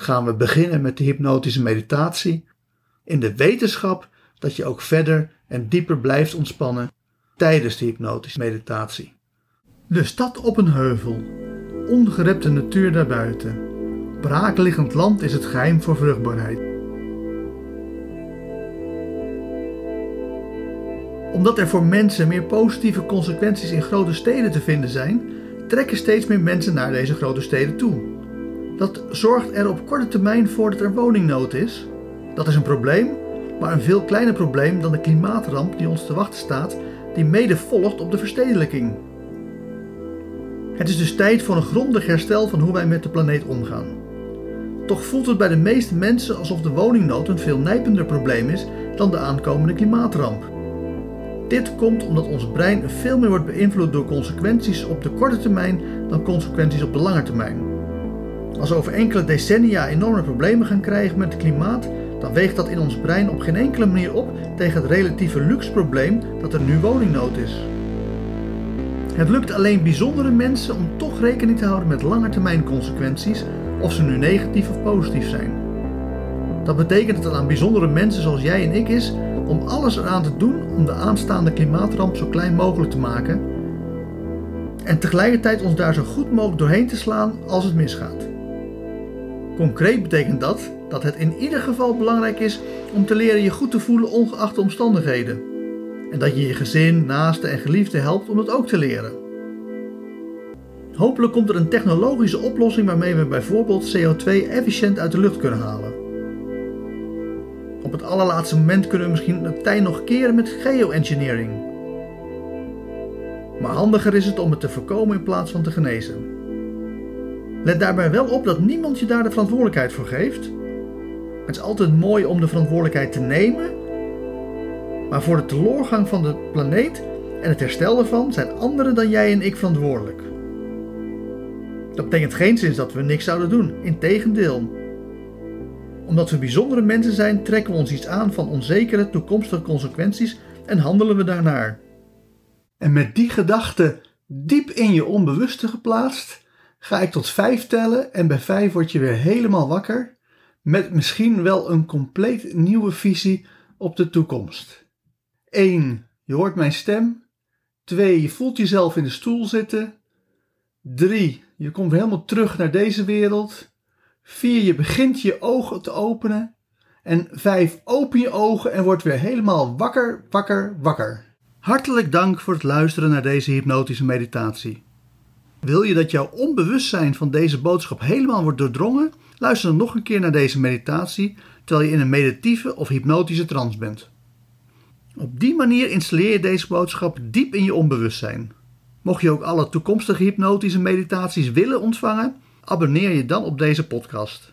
gaan we beginnen met de hypnotische meditatie in de wetenschap dat je ook verder en dieper blijft ontspannen tijdens de hypnotische meditatie. De stad op een heuvel, ongerepte natuur daarbuiten, braakliggend land is het geheim voor vruchtbaarheid. Omdat er voor mensen meer positieve consequenties in grote steden te vinden zijn, trekken steeds meer mensen naar deze grote steden toe. Dat zorgt er op korte termijn voor dat er woningnood is. Dat is een probleem, maar een veel kleiner probleem dan de klimaatramp die ons te wachten staat, die mede volgt op de verstedelijking. Het is dus tijd voor een grondig herstel van hoe wij met de planeet omgaan. Toch voelt het bij de meeste mensen alsof de woningnood een veel nijpender probleem is dan de aankomende klimaatramp. Dit komt omdat ons brein veel meer wordt beïnvloed door consequenties op de korte termijn dan consequenties op de lange termijn. Als we over enkele decennia enorme problemen gaan krijgen met het klimaat, dan weegt dat in ons brein op geen enkele manier op tegen het relatieve luxe probleem dat er nu woningnood is. Het lukt alleen bijzondere mensen om toch rekening te houden met langetermijn consequenties, of ze nu negatief of positief zijn. Dat betekent dat het aan bijzondere mensen zoals jij en ik is om alles eraan te doen om de aanstaande klimaatramp zo klein mogelijk te maken en tegelijkertijd ons daar zo goed mogelijk doorheen te slaan als het misgaat. Concreet betekent dat dat het in ieder geval belangrijk is om te leren je goed te voelen ongeacht de omstandigheden. En dat je je gezin, naasten en geliefden helpt om dat ook te leren. Hopelijk komt er een technologische oplossing waarmee we bijvoorbeeld CO2 efficiënt uit de lucht kunnen halen. Op het allerlaatste moment kunnen we misschien het tij nog keren met geoengineering. Maar handiger is het om het te voorkomen in plaats van te genezen. Let daarbij wel op dat niemand je daar de verantwoordelijkheid voor geeft. Het is altijd mooi om de verantwoordelijkheid te nemen, Maar voor de teleurgang van de planeet en het herstel daarvan zijn anderen dan jij en ik verantwoordelijk. Dat betekent geen zin dat we niks zouden doen, integendeel. Omdat we bijzondere mensen zijn, trekken we ons iets aan van onzekere toekomstige consequenties en handelen we daarnaar. En met die gedachte diep in je onbewuste geplaatst, ga ik tot vijf tellen en bij vijf word je weer helemaal wakker met misschien wel een compleet nieuwe visie op de toekomst. 1. Je hoort mijn stem. 2. Je voelt jezelf in de stoel zitten. 3. Je komt helemaal terug naar deze wereld. 4. Je begint je ogen te openen. En 5. Open je ogen en word weer helemaal wakker, wakker, wakker. Hartelijk dank voor het luisteren naar deze hypnotische meditatie. Wil je dat jouw onbewustzijn van deze boodschap helemaal wordt doordrongen? Luister dan nog een keer naar deze meditatie terwijl je in een meditieve of hypnotische trance bent. Op die manier installeer je deze boodschap diep in je onbewustzijn. Mocht je ook alle toekomstige hypnotische meditaties willen ontvangen, abonneer je dan op deze podcast.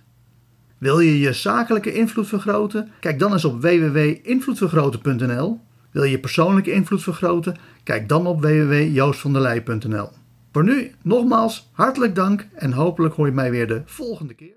Wil je je zakelijke invloed vergroten? Kijk dan eens op www.invloedvergroten.nl. Wil je je persoonlijke invloed vergroten? Kijk dan op www.joostvandelij.nl. Voor nu nogmaals hartelijk dank en hopelijk hoor je mij weer de volgende keer.